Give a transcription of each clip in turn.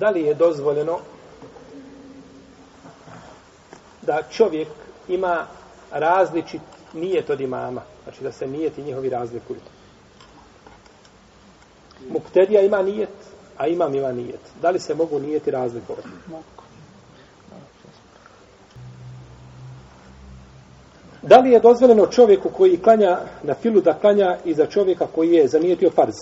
da li je dozvoljeno da čovjek ima različit nijet od imama. Znači da se nijeti njihovi razlikuju. Muktedija ima nijet, a imam ima nijet. Da li se mogu nijeti razlikovati? Da li je dozvoljeno čovjeku koji klanja na filu da klanja i za čovjeka koji je zanijetio farz?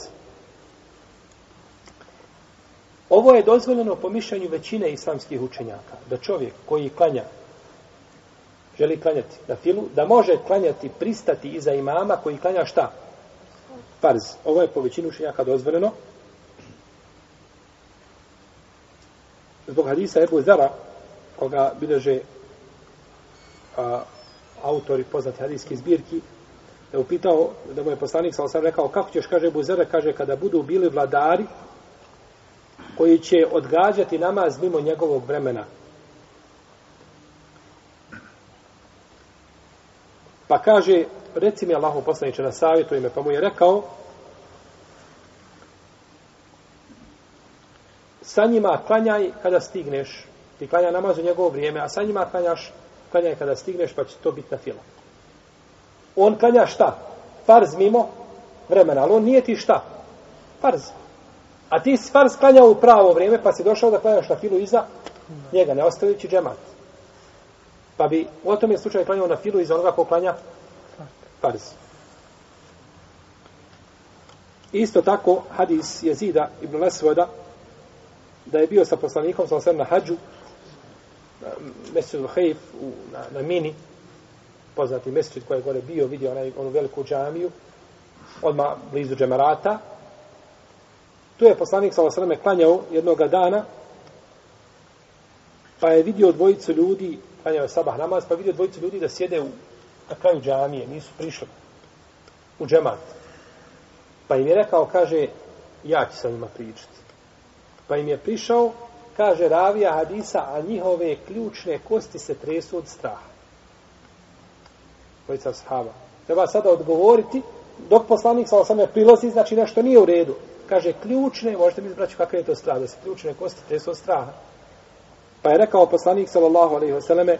Ovo je dozvoljeno po mišljenju većine islamskih učenjaka. Da čovjek koji klanja, želi klanjati na filu, da može klanjati, pristati iza imama koji klanja šta? Farz. Ovo je po većinu učenjaka dozvoljeno. Zbog hadisa Ebu Zara, koga bileže a, autori poznati hadijski zbirki, da je upitao, da mu je poslanik sa osam rekao, kako ćeš, kaže Buzere, kaže, kada budu bili vladari, koji će odgađati namaz mimo njegovog vremena. Pa kaže, reci mi Allahu poslaniče na savjetu ime, pa mu je rekao, sa njima klanjaj kada stigneš, ti klanja namaz u njegovo vrijeme, a sa njima klanjaš klanjaj kada stigneš, pa će to biti na fila. On klanja šta? Farz mimo vremena, ali on nije ti šta? Farz. A ti si farz klanjao u pravo vrijeme, pa si došao da klanjaš na filu iza njega, ne ostavljajući džemat. Pa bi u tom je slučaju klanjao na filu iza onoga ko klanja farz. Isto tako, hadis jezida ibn Lesvoda, da je bio sa poslanikom, sa osam na hađu, Mesjid Hejf na, na Mini, poznati mesečit koji je gore bio, vidio onaj, onu veliku džamiju, odmah blizu džemarata. Tu je poslanik sa osrame klanjao jednog dana, pa je vidio dvojicu ljudi, klanjao je sabah namaz, pa je vidio dvojicu ljudi da sjede u, na kraju džamije, nisu prišli u džemat. Pa im je rekao, kaže, ja ću sa njima pričati. Pa im je prišao, kaže ravija hadisa, a njihove ključne kosti se tresu od straha. Dvojica sahaba. Treba sada odgovoriti, dok poslanik sa osame prilazi, znači nešto nije u redu. Kaže, ključne, možete mi izbraći kakve je to strah, da se ključne kosti tresu od straha. Pa je rekao poslanik sallallahu alaihi vseleme,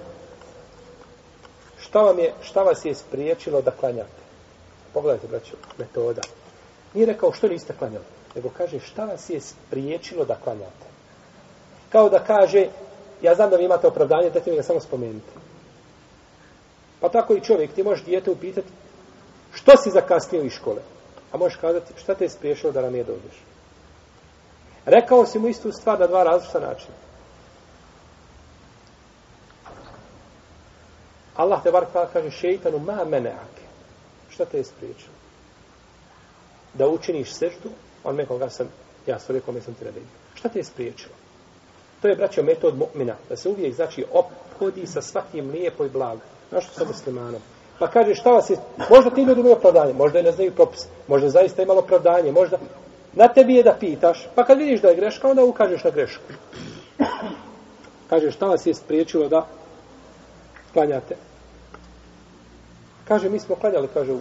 šta vam je, šta vas je spriječilo da klanjate? Pogledajte, braću, metoda. Nije rekao što niste klanjali, nego kaže šta vas je spriječilo da klanjate kao da kaže, ja znam da vi imate opravdanje, da mi ga samo spomenuti. Pa tako i čovjek, ti možeš dijete upitati, što si zakasnio iz škole? A možeš kazati, šta te je spriješilo da nam je dođeš? Rekao si mu istu stvar na dva različita načina. Allah te bar kaže šeitanu ma meneake. Šta te je spriječilo? Da učiniš seždu, on me koga sam, ja sam rekao, sam ti naredio. Šta te je spriječilo? To je, braćo, metod mu'mina. Da se uvijek, znači, ophodi sa svakim lijepo i blago. Znaš što sa muslimanom? Pa kaže, šta vas je... Možda ti ljudi imaju opravdanje, možda je ne znaju propis, možda zaista imalo opravdanje, možda... Na tebi je da pitaš, pa kad vidiš da je greška, onda ukažeš na grešku. Kaže, šta vas je spriječilo da klanjate? Kaže, mi smo klanjali, kaže, u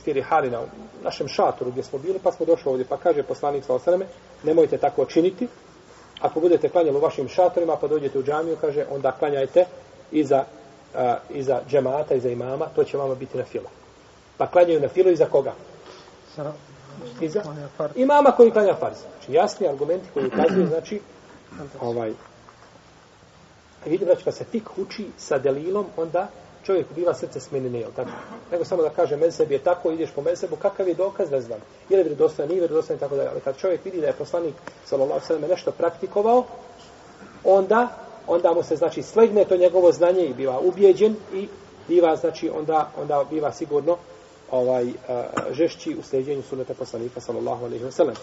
stiri Halina, u našem šatoru gdje smo bili, pa smo došli ovdje, pa kaže poslanik sa osreme, nemojte tako činiti, ako budete klanjali u vašim šatorima, pa dođete u džamiju, kaže, onda klanjajte iza, a, iza džemata, iza imama, to će vama biti na filo. Pa klanjaju na filo iza koga? Iza imama koji klanja farz. Znači, jasni argumenti koji ukazuju, znači, ovaj, vidim, znači, kad se tik uči sa delilom, onda čovjek biva srce smenine, jel tako? Nego samo da kaže, mezheb je tako, ideš po mezhebu, kakav je dokaz, ne znam. Je li vjerodostojan, nije vjerodostojan, tako da Ali kad čovjek vidi da je poslanik, sallallahu sallam, nešto praktikovao, onda, onda mu se, znači, slegne to njegovo znanje i biva ubjeđen i biva, znači, onda, onda biva sigurno ovaj, uh, žešći u sljeđenju suneta poslanika, sallallahu alejhi ve sellem.